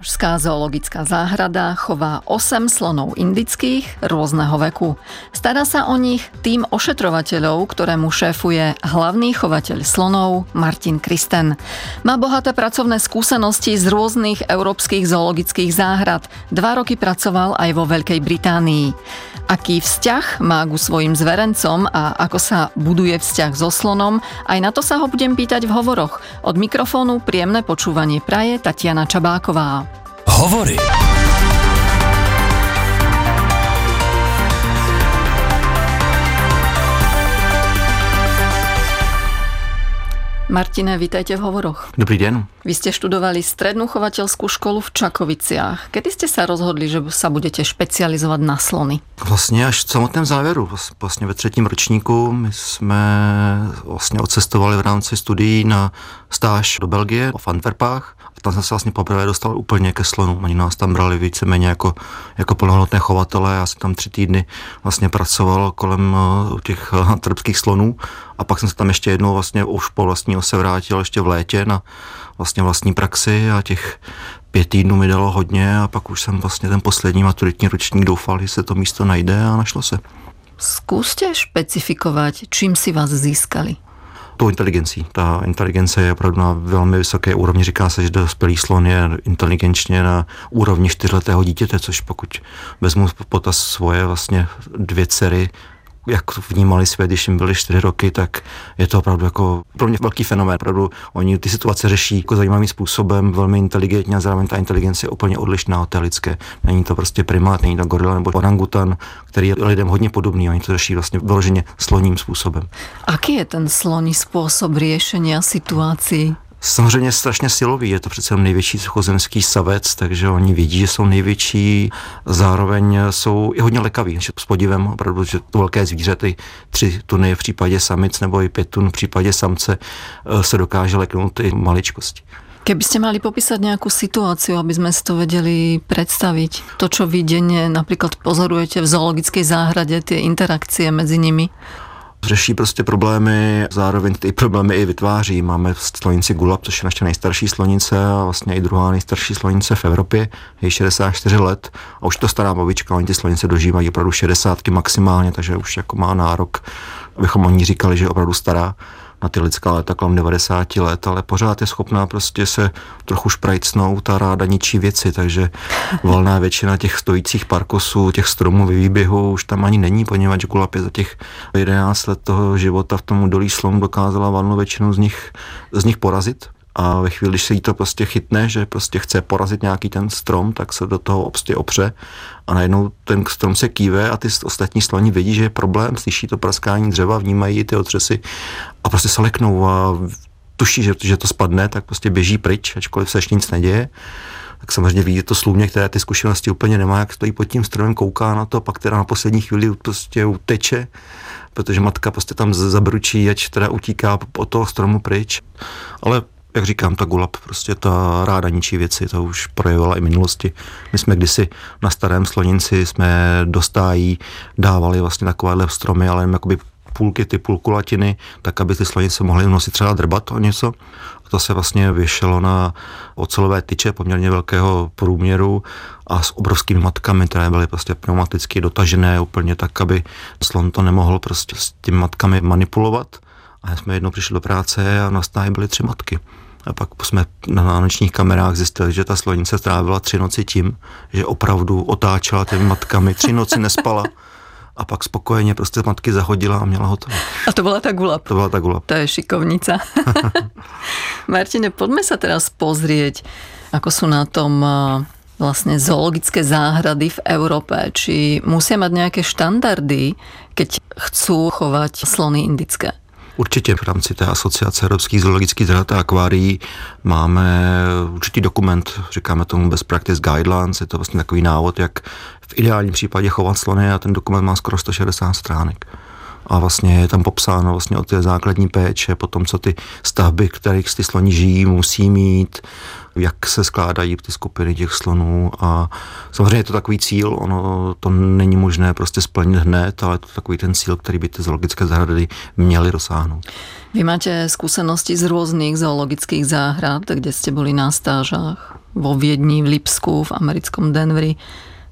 Pražská zoologická záhrada chová 8 slonov indických rôzneho veku. Stará sa o nich tým ošetrovateľov, ktorému šéfuje hlavný chovateľ slonov Martin Kristen. Má bohaté pracovné skúsenosti z rôznych európskych zoologických záhrad. Dva roky pracoval aj vo Veľkej Británii. Aký vzťah má ku svojim zverencom a ako sa buduje vzťah so slonom, aj na to sa ho budem pýtať v hovoroch. Od mikrofónu príjemné počúvanie praje Tatiana Čabáková. Hovory. Martine, vítajte v hovoroch. Dobrý den. Vy ste študovali strednú chovateľskú školu v Čakoviciach. Kedy ste sa rozhodli, že sa budete špecializovat na slony? Vlastně až v samotném závěru. Vlastně ve třetím ročníku my jsme vlastně odcestovali v rámci studií na stáž do Belgie v Antwerpách tam jsem se vlastně poprvé dostal úplně ke slonu. Oni nás tam brali víceméně jako, jako plnohodnotné chovatele. Já jsem tam tři týdny vlastně pracoval kolem uh, těch uh, trbských slonů a pak jsem se tam ještě jednou vlastně už po vlastní se vrátil ještě v létě na vlastně vlastní praxi a těch pět týdnů mi dalo hodně a pak už jsem vlastně ten poslední maturitní ročník doufal, že se to místo najde a našlo se. Zkuste špecifikovat, čím si vás získali tou inteligencí. Ta inteligence je opravdu na velmi vysoké úrovni. Říká se, že dospělý slon je inteligenčně na úrovni čtyřletého dítěte, což pokud vezmu potaz svoje vlastně dvě dcery, jak vnímali svět, když jim byly čtyři roky, tak je to opravdu jako pro mě velký fenomén. Opravdu oni ty situace řeší jako zajímavým způsobem, velmi inteligentně a zároveň ta inteligence je úplně odlišná od té lidské. Není to prostě primát, není to gorila nebo orangutan, který je lidem hodně podobný. Oni to řeší vlastně vyloženě sloním způsobem. Aký je ten sloní způsob řešení situací? Samozřejmě strašně silový, je to přece největší suchozemský savec, takže oni vědí, že jsou největší, zároveň jsou i hodně lekaví, že s podívem opravdu, že to velké zvíře, ty tři tuny v případě samic nebo i pět tun v případě samce eh, se dokáže leknout i maličkosti. Keby ste mali popísať nejakú situáciu, aby sme si to vedeli predstaviť, to, čo vy denne napríklad pozorujete v zoologickej záhrade, tie interakcie medzi nimi? Řeší prostě problémy, zároveň ty problémy i vytváří. Máme slonici Gulab, což je naše nejstarší slonice a vlastně i druhá nejstarší slonice v Evropě, je 64 let a už to stará babička, oni ty slonice dožívají opravdu 60 maximálně, takže už jako má nárok, abychom o ní říkali, že je opravdu stará na ty lidská léta kolem 90 let, ale pořád je schopná prostě se trochu šprajcnout a ráda ničí věci, takže valná většina těch stojících parkosů, těch stromů ve výběhu už tam ani není, poněvadž Kulap za těch 11 let toho života v tom dolí slom dokázala valnou většinu z nich, z nich porazit a ve chvíli, když se jí to prostě chytne, že prostě chce porazit nějaký ten strom, tak se do toho prostě opře a najednou ten strom se kýve a ty ostatní sloni vidí, že je problém, slyší to praskání dřeva, vnímají ty otřesy a prostě se leknou a tuší, že, že to spadne, tak prostě běží pryč, ačkoliv se ještě nic neděje tak samozřejmě vidí to slůvně, které ty zkušenosti úplně nemá, jak stojí pod tím stromem, kouká na to, pak teda na poslední chvíli prostě uteče, protože matka prostě tam zabručí, ať teda utíká od toho stromu pryč. Ale jak říkám, ta Gulab prostě ta ráda ničí věci, to už projevila i minulosti. My jsme kdysi na starém sloninci jsme dostájí dávali vlastně takovéhle stromy, ale jen jakoby půlky, ty půlkulatiny, tak aby ty slonice mohly nosit třeba drbat o něco. A to se vlastně věšelo na ocelové tyče poměrně velkého průměru a s obrovskými matkami, které byly prostě pneumaticky dotažené úplně tak, aby slon to nemohl prostě s těmi matkami manipulovat. A jsme jednou přišli do práce a na stáji byly tři matky. A pak jsme na nočních kamerách zjistili, že ta slonice strávila tři noci tím, že opravdu otáčela těmi matkami, tři noci nespala a pak spokojeně prostě matky zahodila a měla hotovo. A to byla ta gulab. To byla ta gulab. To je šikovnica. Martine, pojďme se teraz pozrieť, ako jsou na tom vlastně zoologické záhrady v Európe. Či musí mať nějaké štandardy, keď chcú chovať slony indické? Určitě v rámci té asociace evropských zoologických zahrad a akvárií máme určitý dokument, říkáme tomu Best Practice Guidelines, je to vlastně takový návod, jak v ideálním případě chovat slony a ten dokument má skoro 160 stránek. A vlastně je tam popsáno vlastně o té základní péče, potom co ty stavby, kterých ty sloni žijí, musí mít, jak se skládají ty skupiny těch slonů a samozřejmě je to takový cíl, ono to není možné prostě splnit hned, ale je to takový ten cíl, který by ty zoologické zahrady měly dosáhnout. Vy máte zkušenosti z různých zoologických záhrad, kde jste byli na stážách vo Viedni, v Lipsku, v americkom Denveri,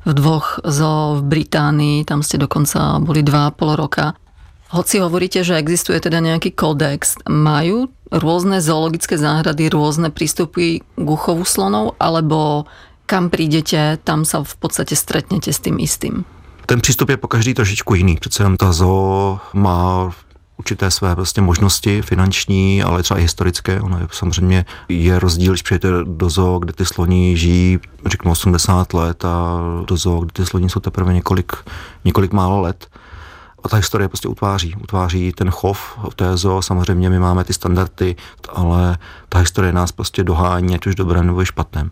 v dvoch zo v Británii, tam ste dokonca boli dva a pol roka. Hoci hovoríte, že existuje teda nejaký kódex, majú rôzne zoologické záhrady rôzne prístupy k uchovu slonov, alebo kam prídete, tam sa v podstate stretnete s tým istým? Ten přístup je po každý trošičku jiný. Přece jenom ta zoo má určité své prostě možnosti finanční, ale třeba i historické. Ono je, samozřejmě je rozdíl, když přijete do zoo, kde ty sloni žijí, řeknu 80 let a do zoo, kde ty sloni jsou teprve několik, několik málo let. A ta historie prostě utváří. Utváří ten chov v té zoo. Samozřejmě my máme ty standardy, ale ta historie nás prostě dohání, ať už dobré nebo špatném.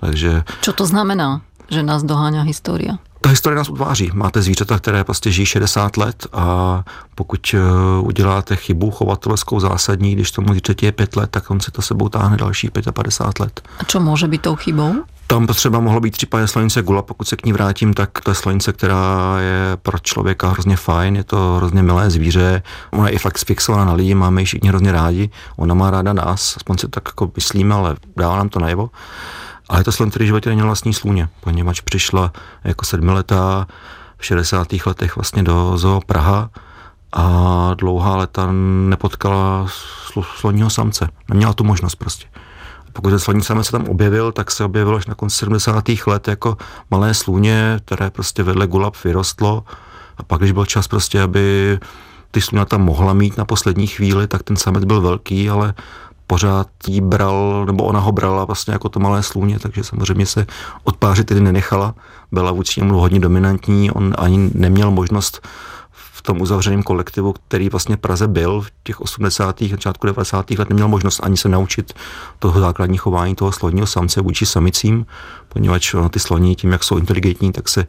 Takže... Co to znamená, že nás doháňa historie? ta historie nás utváří. Máte zvířata, které prostě žijí 60 let a pokud eh, uděláte chybu chovatelskou zásadní, když tomu zvířeti je 5 let, tak on si to sebou táhne dalších 55 let. A co může být tou chybou? Tam třeba mohlo být případně slonice gula, pokud se k ní vrátím, tak to je slonice, která je pro člověka hrozně fajn, je to hrozně milé zvíře, ona je i fakt fixovaná na lidi, máme ji všichni hrozně rádi, ona má ráda nás, aspoň si tak jako myslíme, ale dává nám to najevo. Ale to slon, který životě neměl vlastní sluně, poněvadž přišla jako sedmiletá v 60. letech vlastně do zoo Praha a dlouhá leta nepotkala sloního samce. Neměla tu možnost prostě. Pokud sloní samec se tam objevil, tak se objevil až na konci 70. let jako malé sluně, které prostě vedle gulab vyrostlo. A pak, když byl čas prostě, aby ty sluňata mohla mít na poslední chvíli, tak ten samec byl velký, ale pořád jí bral, nebo ona ho brala vlastně jako to malé sluně, takže samozřejmě se odpářit tedy nenechala. Byla vůči němu hodně dominantní, on ani neměl možnost tom uzavřeném kolektivu, který vlastně Praze byl v těch 80. a začátku 90. let, neměl možnost ani se naučit toho základní chování toho sloního samce vůči samicím, poněvadž ty sloní tím, jak jsou inteligentní, tak se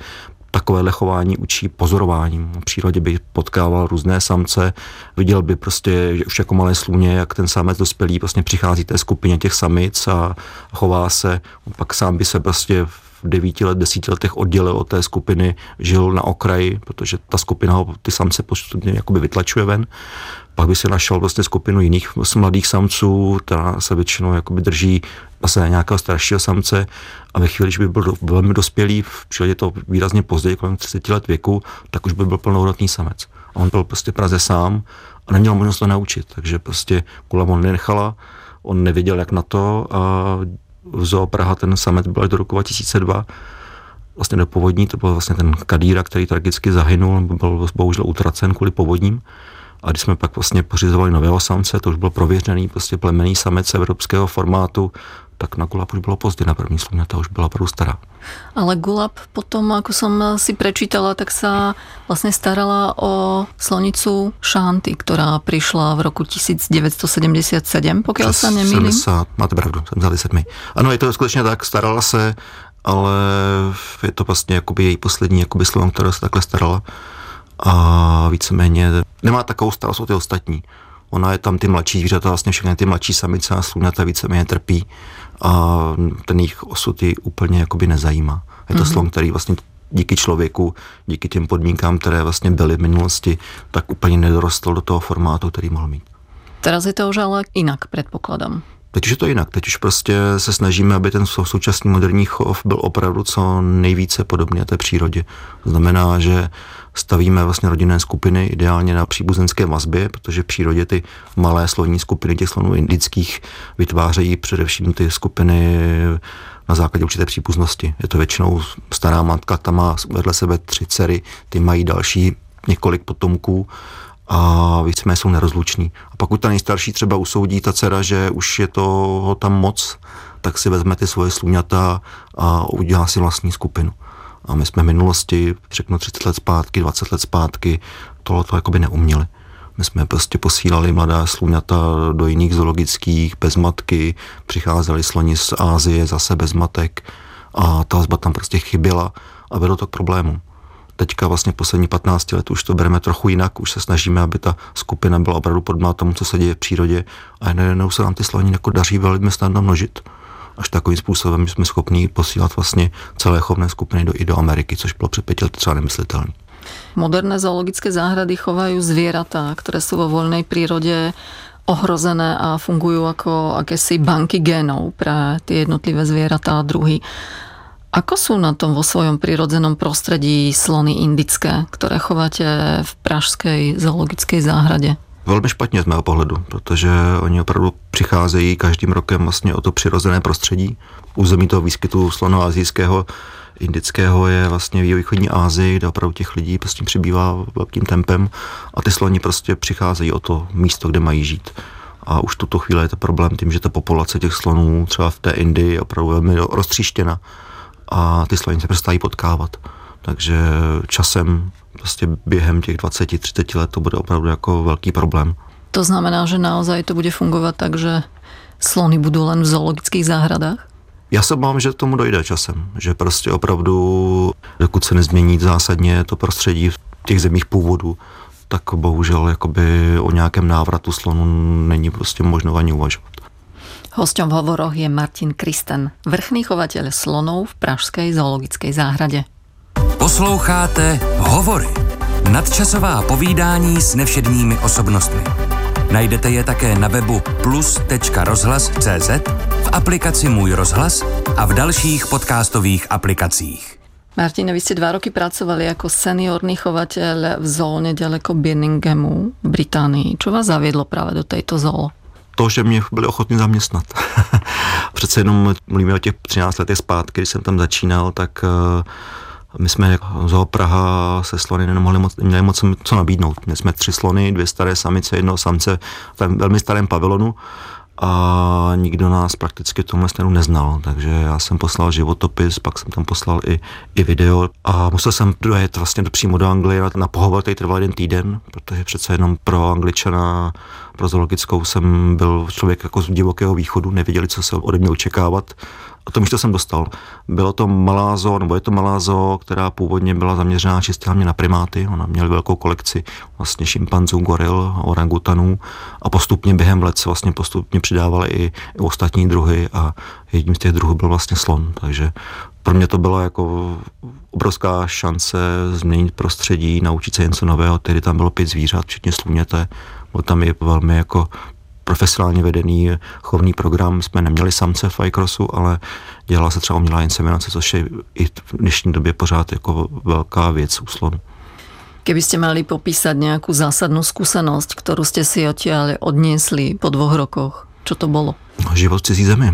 takovéhle chování učí pozorováním. V přírodě by potkával různé samce, viděl by prostě že už jako malé sluně, jak ten samec dospělý vlastně přichází té skupině těch samic a chová se, pak sám by se prostě v devíti let, desíti letech oddělil od té skupiny, žil na okraji, protože ta skupina ho ty samce postupně jakoby vytlačuje ven. Pak by se našel vlastně skupinu jiných mladých samců, která se většinou jakoby drží zase nějakého staršího samce a ve chvíli, když by byl do, velmi dospělý, v případě to výrazně později, kolem 30 let věku, tak už by byl plnohodnotný samec. A on byl prostě Praze sám a neměl možnost to naučit, takže prostě Kula on nenechala, on nevěděl, jak na to a v Zoo Praha ten samec byl až do roku 2002 vlastně do povodní, to byl vlastně ten Kadíra, který tragicky zahynul, byl bohužel utracen kvůli povodním. A když jsme pak vlastně pořizovali nového samce, to už byl prověřený prostě plemený samec evropského formátu, tak na Gulab už bylo pozdě na první sluně, ta už byla opravdu stará. Ale Gulab potom, ako som si prečítala, tak sa vlastně starala o slonicu Šanty, která přišla v roku 1977, pokud se nemýlím. 70, máte pravdu, jsem vzali sedmi. Ano, je to skutečně tak, starala se, ale je to vlastně jakoby její poslední jakoby slovo, které se takhle starala a víceméně nemá takovou starost o ty ostatní. Ona je tam ty mladší zvířata, vlastně všechny ty mladší samice a slunata víceméně trpí a ten jejich osud ji úplně jakoby nezajímá. Je to mm-hmm. slon, který vlastně díky člověku, díky těm podmínkám, které vlastně byly v minulosti, tak úplně nedorostl do toho formátu, který mohl mít. Teraz je to už ale jinak, předpokládám. Teď už je to jinak. Teď už prostě se snažíme, aby ten současný moderní chov byl opravdu co nejvíce podobný té přírodě. To znamená, že stavíme vlastně rodinné skupiny ideálně na příbuzenské vazbě, protože v přírodě ty malé slovní skupiny těch slonů indických vytvářejí především ty skupiny na základě určité příbuznosti. Je to většinou stará matka, ta má vedle sebe tři dcery, ty mají další několik potomků a víceméně jsou nerozluční. A pokud ta nejstarší třeba usoudí ta dcera, že už je to tam moc, tak si vezme ty svoje sluňata a udělá si vlastní skupinu. A my jsme v minulosti, řeknu 30 let zpátky, 20 let zpátky, tohle to jakoby neuměli. My jsme prostě posílali mladá sluňata do jiných zoologických bez matky, přicházeli sloni z Ázie zase bez matek a ta zba tam prostě chyběla a vedlo to k problému. Teďka vlastně poslední 15 let už to bereme trochu jinak, už se snažíme, aby ta skupina byla opravdu podobná tomu, co se děje v přírodě a najednou se nám ty sloni jako daří velmi snadno množit až takovým způsobem, že jsme schopni posílat vlastně celé chovné skupiny do, i do Ameriky, což bylo před pěti lety třeba nemyslitelné. Moderné zoologické záhrady chovajú zvieratá, ktoré sú vo voľnej prírode ohrozené a fungujú ako akési banky génov pre tie jednotlivé zvieratá a druhy. Ako sú na tom vo svojom prirodzenom prostredí slony indické, ktoré chováte v Pražskej zoologickej záhrade? Velmi špatně z mého pohledu, protože oni opravdu přicházejí každým rokem vlastně o to přirozené prostředí. Území toho výskytu slonu azijského indického je vlastně v východní Asii, kde opravdu těch lidí prostě přibývá velkým tempem a ty sloni prostě přicházejí o to místo, kde mají žít. A už tuto chvíli je to problém tím, že ta populace těch slonů třeba v té Indii je opravdu velmi roztříštěna a ty slony se přestají potkávat. Takže časem, prostě během těch 20-30 let to bude opravdu jako velký problém. To znamená, že naozaj to bude fungovat tak, že slony budou len v zoologických záhradách? Já se obávám, že tomu dojde časem, že prostě opravdu, dokud se nezmění zásadně to prostředí v těch zemích původu, tak bohužel jakoby o nějakém návratu slonu není prostě možno ani uvažovat. Hosťom v hovoroch je Martin Kristen, vrchný chovateľ slonov v Pražskej zoologickej záhrade. Posloucháte Hovory. Nadčasová povídání s nevšedními osobnostmi. Najdete je také na webu plus.rozhlas.cz, v aplikaci Můj rozhlas a v dalších podcastových aplikacích. Martina, vy ste dva roky pracovali ako seniorný chovateľ v zóne ďaleko Birminghamu v Británii. Čo vás zaviedlo práve do tejto zoo? To, že mě byli ochotni zaměstnat. Přece jenom mluvíme o těch 13 letech zpátky, když jsem tam začínal, tak uh, my jsme jako Zoo Praha se slony nemohli moc, měli moc co nabídnout. Měli jsme tři slony, dvě staré samice, jednoho samce v velmi starém pavilonu. A nikdo nás prakticky v tomhle směru neznal, takže já jsem poslal životopis, pak jsem tam poslal i, i video. A musel jsem dojet vlastně přímo do Anglie na, na pohovor, který trval jeden týden, protože přece jenom pro Angličana, pro zoologickou jsem byl člověk jako z divokého východu, nevěděli, co se ode mě očekávat a to místo jsem dostal. Bylo to malá zoo, nebo je to malá zoo, která původně byla zaměřená čistě hlavně na primáty. Ona měla velkou kolekci vlastně šimpanzů, goril, orangutanů a postupně během let se vlastně postupně přidávaly i, i ostatní druhy a jedním z těch druhů byl vlastně slon. Takže pro mě to byla jako obrovská šance změnit prostředí, naučit se něco nového, tedy tam bylo pět zvířat, včetně sluněte. Byl tam i velmi jako profesionálně vedený chovný program. Jsme neměli samce v iCrossu, ale dělala se třeba umělá inseminace, což je i v dnešní době pořád jako velká věc u slonu. Keby ste mali popísať nejakú zásadnú skúsenosť, ktorú ste si odtiaľ odniesli po dvoch rokoch, čo to bolo? Život v cizí zemi.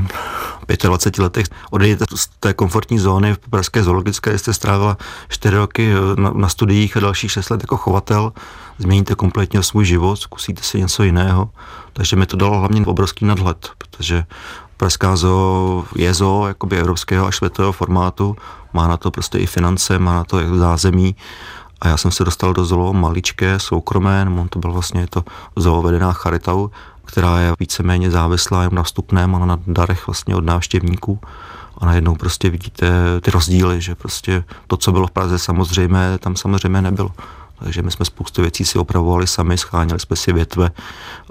25 letech odejdete z té komfortní zóny v Pražské zoologické, jste strávila 4 roky na, na studiích a dalších 6 let jako chovatel, změníte kompletně svůj život, zkusíte si něco jiného. Takže mi to dalo hlavně obrovský nadhled, protože Pražská zoo je zoo jakoby evropského a světového formátu, má na to prostě i finance, má na to i zázemí. A já jsem se dostal do zoo maličké, soukromé, nebo to bylo vlastně to zoo vedená Charitou, která je víceméně závislá jen na vstupném a na darech vlastně od návštěvníků a najednou prostě vidíte ty rozdíly, že prostě to, co bylo v Praze samozřejmě, tam samozřejmě nebylo. Takže my jsme spoustu věcí si opravovali sami, scháněli jsme si větve,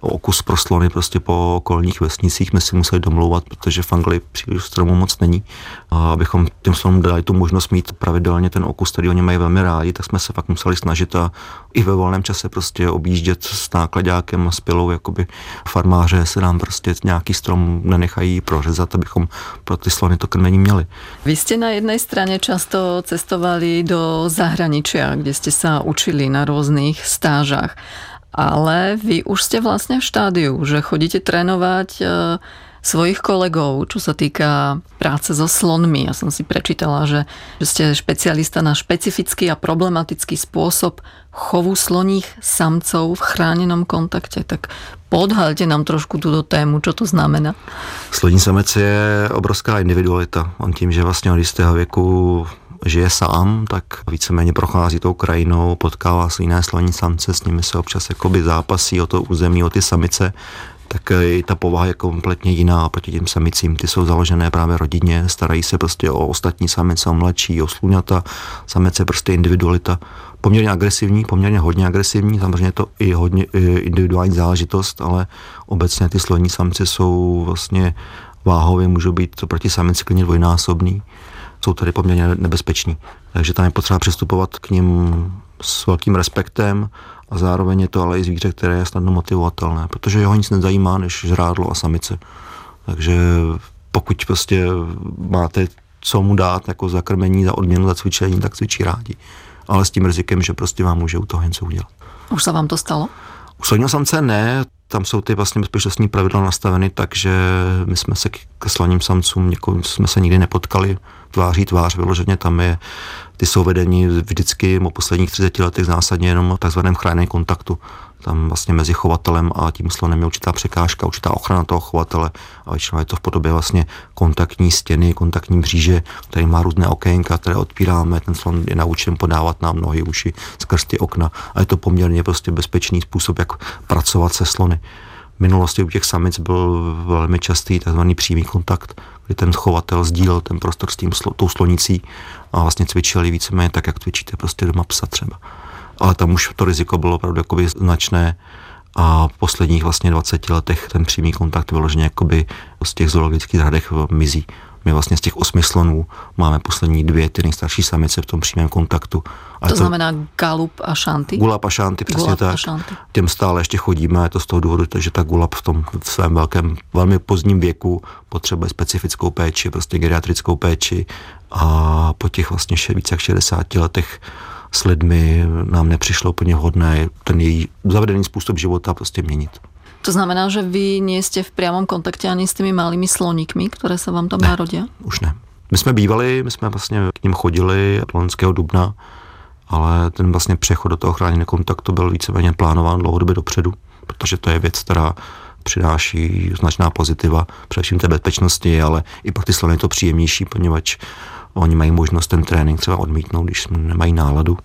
okus pro slony prostě po okolních vesnicích jsme si museli domlouvat, protože v Anglii příliš stromů moc není. A abychom těm slonům dali tu možnost mít pravidelně ten okus, který oni mají velmi rádi, tak jsme se fakt museli snažit a i ve volném čase prostě objíždět s nákladákem a s pilou, jakoby farmáře se nám prostě nějaký strom nenechají prořezat, abychom pro ty slony to krmení měli. Vy jste na jedné straně často cestovali do zahraničia, kde jste se učili na různých stážách ale vy už ste vlastne v štádiu, že chodíte trénovať e, svojich kolegov, čo sa týka práce so slonmi. Ja som si prečítala, že, že ste špecialista na špecifický a problematický spôsob chovu sloních samcov v chránenom kontakte. Tak podhalte nám trošku túto tému, čo to znamená. Sloní samec je obrovská individualita. On tím, že vlastně od jistého věku žije sám, tak víceméně prochází tou krajinou, potkává si jiné sloní samce, s nimi se občas jakoby zápasí o to území, o ty samice. tak i ta povaha je kompletně jiná proti těm samicím. Ty jsou založené právě rodině, starají se prostě o ostatní samice, o mladší, o sluňata. Samec je prostě individualita. Poměrně agresivní, poměrně hodně agresivní, samozřejmě je to i hodně individuální záležitost, ale obecně ty sloní samci jsou vlastně váhově můžou být proti samici klidně dvojnásobný. Jsou tady poměrně nebezpeční. Takže tam je potřeba přistupovat k ním s velkým respektem a zároveň je to ale i zvíře, které je snadno motivovatelné, protože jeho nic nezajímá než žrádlo a samice. Takže pokud prostě máte co mu dát jako zakrmení, za odměnu, za cvičení, tak cvičí rádi. Ale s tím rizikem, že prostě vám může u toho něco udělat. Už se vám to stalo? U sloního samce ne, tam jsou ty vlastně bezpečnostní pravidla nastaveny, takže my jsme se k sloním samcům, někoho jsme se nikdy nepotkali tváří tvář, vyloženě tam je, ty jsou vedení vždycky po posledních 30 letech zásadně jenom takzvaném chráněném kontaktu. Tam vlastně mezi chovatelem a tím slonem je určitá překážka, určitá ochrana toho chovatele a většinou je to v podobě vlastně kontaktní stěny, kontaktní mříže, který má různé okénka, které odpíráme, ten slon je naučen podávat nám nohy, uši skrz ty okna a je to poměrně prostě bezpečný způsob, jak pracovat se slony. V minulosti u těch samic byl velmi častý tzv. přímý kontakt, kdy ten chovatel sdílel ten prostor s tím, tou slonicí a vlastně cvičili víceméně tak, jak cvičíte prostě doma psa třeba. Ale tam už to riziko bylo opravdu jakoby značné a v posledních vlastně 20 letech ten přímý kontakt vyloženě jakoby z těch zoologických zahradech mizí. My vlastně z těch osmi slonů máme poslední dvě, ty nejstarší samice v tom přímém kontaktu. A to, to znamená Galup a Šanty? Gulap a Šanty, přesně Gulap tak. Šanty. Těm stále ještě chodíme, je to z toho důvodu, že ta Gulap v tom v svém velkém, velmi pozdním věku potřebuje specifickou péči, prostě geriatrickou péči a po těch vlastně více jak 60 letech s lidmi nám nepřišlo úplně vhodné ten její zavedený způsob života prostě měnit. To znamená, že vy nie ste v priamom kontakte ani s tými malými sloníkmi, které se vám tam ne, narodia? už ne. My jsme bývali, my jsme vlastně k ním chodili od loňského dubna, ale ten vlastně přechod do toho chráněného kontaktu byl víceméně plánován dlouhodobě dopředu, protože to je věc, která přináší značná pozitiva, především té bezpečnosti, ale i pro ty slony je to příjemnější, poněvadž oni mají možnost ten trénink třeba odmítnout, když nemají náladu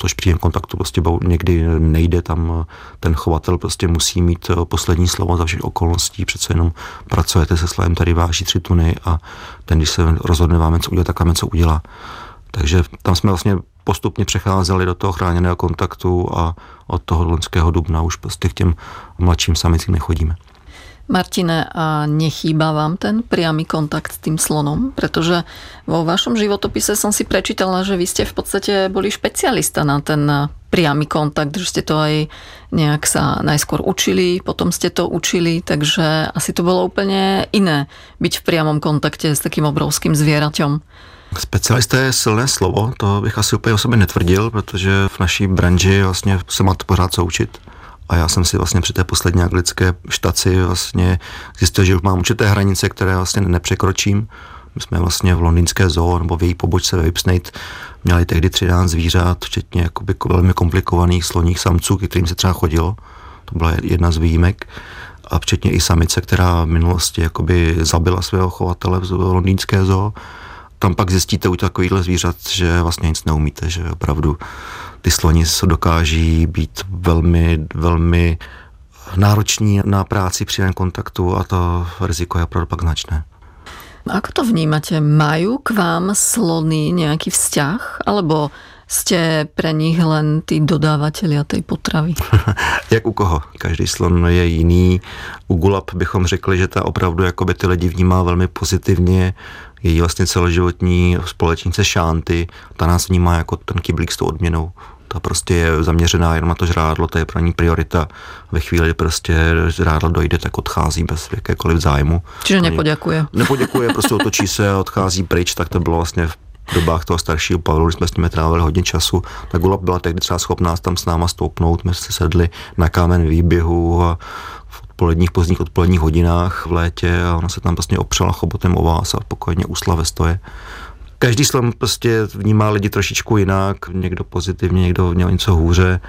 což při kontaktu prostě někdy nejde, tam ten chovatel prostě musí mít eh, poslední slovo za všech okolností, přece jenom pracujete se slovem, tady váží tři tuny a ten, když se rozhodne vám něco udělat, tak vám něco udělá. Takže tam jsme vlastně postupně přecházeli do toho chráněného kontaktu a od toho loňského dubna už prostě k těm mladším samicím nechodíme. Martine, a nechýba vám ten priamy kontakt s tým slonom? Pretože vo vašom životopise som si prečítala, že vy ste v podstate boli špecialista na ten priamy kontakt, že ste to aj nejak sa najskôr učili, potom ste to učili, takže asi to bylo úplně iné byť v priamom kontakte s takým obrovským zvieraťom. Specialista je silné slovo, to bych asi úplně o sobě netvrdil, protože v naší branži vlastně se má to pořád co učit. A já jsem si vlastně při té poslední anglické štaci vlastně zjistil, že už mám určité hranice, které vlastně nepřekročím. My jsme vlastně v londýnské zoo nebo v její pobočce ve Whipsnade měli tehdy 13 zvířat, včetně jakoby velmi komplikovaných sloních samců, k kterým se třeba chodilo. To byla jedna z výjimek. A včetně i samice, která v minulosti jakoby zabila svého chovatele v londýnské zoo. Tam pak zjistíte u takovýchhle zvířat, že vlastně nic neumíte, že opravdu ty sloni se dokáží být velmi, velmi nároční na práci při kontaktu a to riziko je opravdu pak značné. Ako to vnímate? Majú k vám slony nejaký vzťah? Alebo ste pre nich len tí dodávateľia tej potravy? Jak u koho? Každý slon je jiný. U Gulab bychom řekli, že ta opravdu jakoby ty lidi vnímá velmi pozitivně. Její vlastně celoživotní společnice Šánty, ta nás vnímá jako ten kyblík s tou odměnou ta prostě je zaměřená jenom na to žrádlo, to je pro ní priorita. Ve chvíli, kdy prostě žrádlo dojde, tak odchází bez jakékoliv zájmu. Čiže nepoděkuje. Nepoděkuje, prostě otočí se a odchází pryč, tak to bylo vlastně v dobách toho staršího Pavlu, když jsme s nimi trávili hodně času, tak Gulab byla tehdy třeba schopná tam s náma stoupnout, my se sedli na kámen výběhu a odpoledních, pozdních odpoledních hodinách v létě a ona se tam vlastně opřela chobotem o vás a pokojně usla ve stoje každý slon prostě vnímá lidi trošičku jinak, někdo pozitivně, někdo měl něco hůře,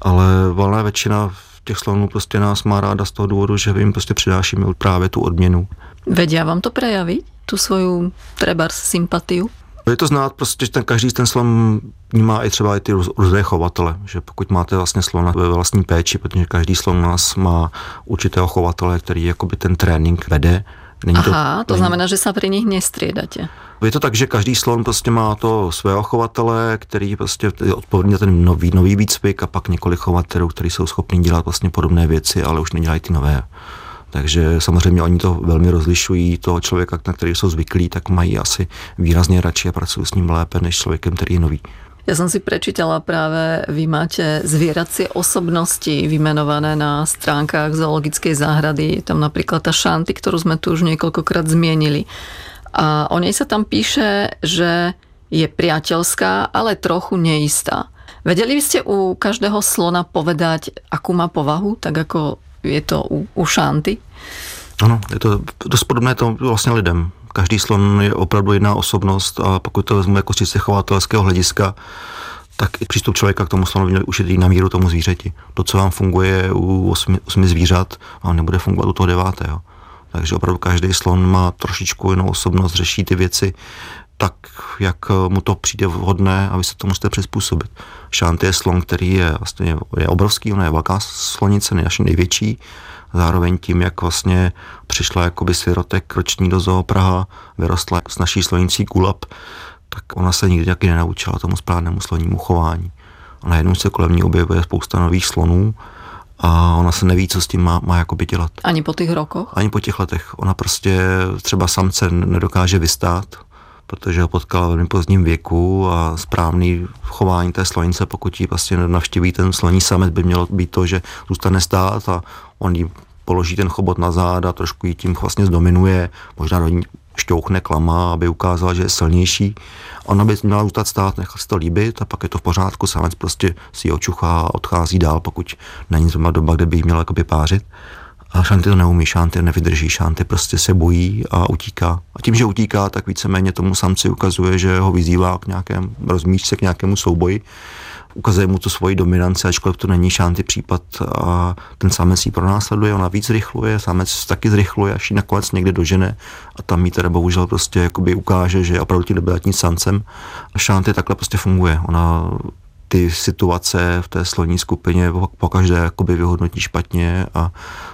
ale valná většina těch slonů prostě nás má ráda z toho důvodu, že jim prostě přinášíme právě tu odměnu. Vedia vám to prejavit, tu svoju trebárs sympatiu? Je to znát prostě, že ten každý ten slon má i třeba i ty různé chovatele, že pokud máte vlastně slona ve vlastní péči, protože každý slon nás má určitého chovatele, který jakoby ten trénink vede, Není Aha, to, to znamená, že se při nich nestriedáte. Je to tak, že každý slon prostě má to svého chovatele, který prostě je odpovědný ten nový, nový výcvik a pak několik chovatelů, kteří jsou schopni dělat vlastně podobné věci, ale už nedělají ty nové. Takže samozřejmě oni to velmi rozlišují, toho člověka, na který jsou zvyklí, tak mají asi výrazně radši a pracují s ním lépe než člověkem, který je nový. Ja som si prečítala práve, vy máte zvieracie osobnosti vymenované na stránkach zoologickej záhrady. Je tam napríklad tá šanty, ktorú sme tu už niekoľkokrát zmienili. A o nej sa tam píše, že je priateľská, ale trochu neistá. Vedeli by ste u každého slona povedať, akú má povahu, tak ako je to u, u šanty? Ano, je to dost podobné to vlastně lidem každý slon je opravdu jiná osobnost a pokud to vezmu jako z chovatelského hlediska, tak i přístup člověka k tomu slonovi měl už na míru tomu zvířeti. To, co vám funguje u osmi, osmi zvířat, vám nebude fungovat u toho devátého. Takže opravdu každý slon má trošičku jinou osobnost, řeší ty věci tak, jak mu to přijde vhodné a vy se to musíte přizpůsobit. Šant je slon, který je vlastně je obrovský, ona je velká slonice, naše největší, zároveň tím, jak vlastně přišla jakoby sirotek roční do Zoo Praha, vyrostla s naší slonicí kulap, tak ona se nikdy taky nenaučila tomu správnému slonímu chování. A najednou se kolem ní objevuje spousta nových slonů a ona se neví, co s tím má, má jakoby dělat. Ani po těch rokoch? Ani po těch letech. Ona prostě třeba samce nedokáže vystát, protože ho potkala v velmi pozdním věku a správný chování té slonice, pokud ji vlastně navštíví ten sloní samec, by mělo být to, že zůstane stát a on jí položí ten chobot na záda, trošku ji tím vlastně zdominuje, možná do ní šťouchne klama, aby ukázala, že je silnější. Ona by měla zůstat stát, nechat si to líbit a pak je to v pořádku, samec prostě si ji očuchá a odchází dál, pokud není zrovna doba, kde by jí měla jakoby pářit. A Šanty to neumí, Šanty nevydrží, Šanty prostě se bojí a utíká. A tím, že utíká, tak víceméně tomu samci ukazuje, že ho vyzývá k nějakém rozmíčce, k nějakému souboji. Ukazuje mu tu svoji dominanci, ačkoliv to není Šanty případ a ten samec ji pronásleduje, ona víc zrychluje, samec taky zrychluje, až ji nakonec někde dožene a tam jí teda bohužel prostě jakoby ukáže, že je opravdu tím dominantním samcem. A Šanty takhle prostě funguje. Ona ty situace v té sloní skupině pokaždé jakoby vyhodnotí špatně a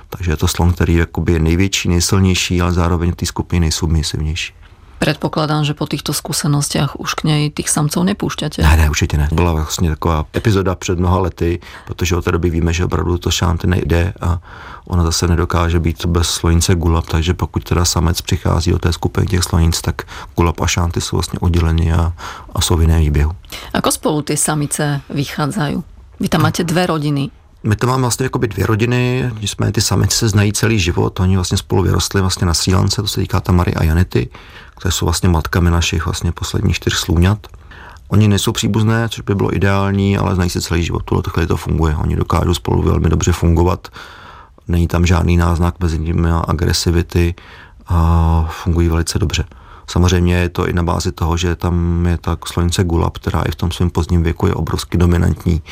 takže je to slon, který je největší, nejsilnější, ale zároveň ty skupiny nejsou nejsilnější. Predpokladám, že po týchto skúsenostiach už k něj těch samců nepoušťáte. Ne, ne, určitě ne. Byla vlastně taková epizoda před mnoha lety, protože od té doby víme, že opravdu to šánty nejde a ona zase nedokáže být bez slonice gulab, takže pokud teda samec přichází do té skupiny těch slonic, tak gulab a šánty jsou vlastně odděleny a, a jsou v jiném výběhu. Ako spolu ty samice vychádzají? Vy tam máte dvě rodiny. My to máme vlastně jako dvě rodiny, jsme ty samice se znají celý život, oni vlastně spolu vyrostli vlastně na Sílance, to se týká Tamary a Janety, které jsou vlastně matkami našich vlastně posledních čtyř slůňat. Oni nejsou příbuzné, což by bylo ideální, ale znají se celý život, tuhle chvíli to funguje. Oni dokážou spolu velmi dobře fungovat, není tam žádný náznak mezi nimi agresivity a fungují velice dobře. Samozřejmě je to i na bázi toho, že tam je ta slonice Gulab, která i v tom svém pozdním věku je obrovsky dominantní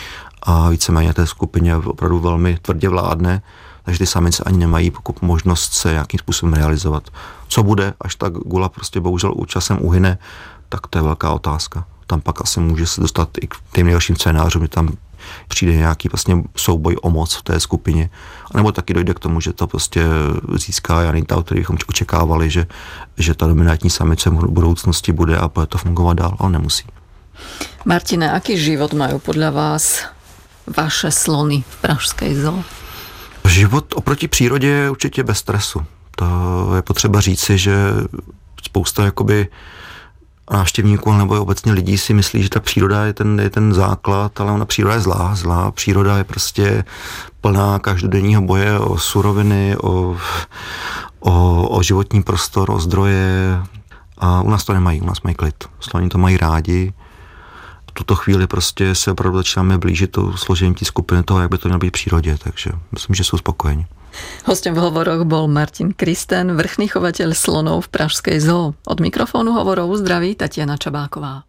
a víceméně té skupině opravdu velmi tvrdě vládne, takže ty samice ani nemají pokud možnost se nějakým způsobem realizovat. Co bude, až ta gula prostě bohužel časem uhyne, tak to je velká otázka. Tam pak asi může se dostat i k těm nejhorším scénářům, že tam přijde nějaký vlastně souboj o moc v té skupině. A nebo taky dojde k tomu, že to prostě získá Janita, který bychom očekávali, že, že ta dominantní samice v budoucnosti bude a bude to fungovat dál, ale nemusí. Martina, aký život mají podle vás vaše slony v Pražské zoo? Život oproti přírodě je určitě bez stresu. To je potřeba říci, že spousta jakoby návštěvníků nebo obecně lidí si myslí, že ta příroda je ten, je ten základ, ale ona příroda je zlá. Zlá příroda je prostě plná každodenního boje o suroviny, o, o, o životní prostor, o zdroje. A u nás to nemají, u nás mají klid. Sloni to mají rádi. Tuto chvíli prostě se opravdu začínáme blížit to složení té skupiny toho, jak by to mělo být v přírodě, takže myslím, že jsou spokojeni. Hostem v hovoroch bol Martin Kristen, vrchný chovateľ slonov v Pražskej zoo. Od mikrofónu hovorov zdraví Tatiana Čabáková.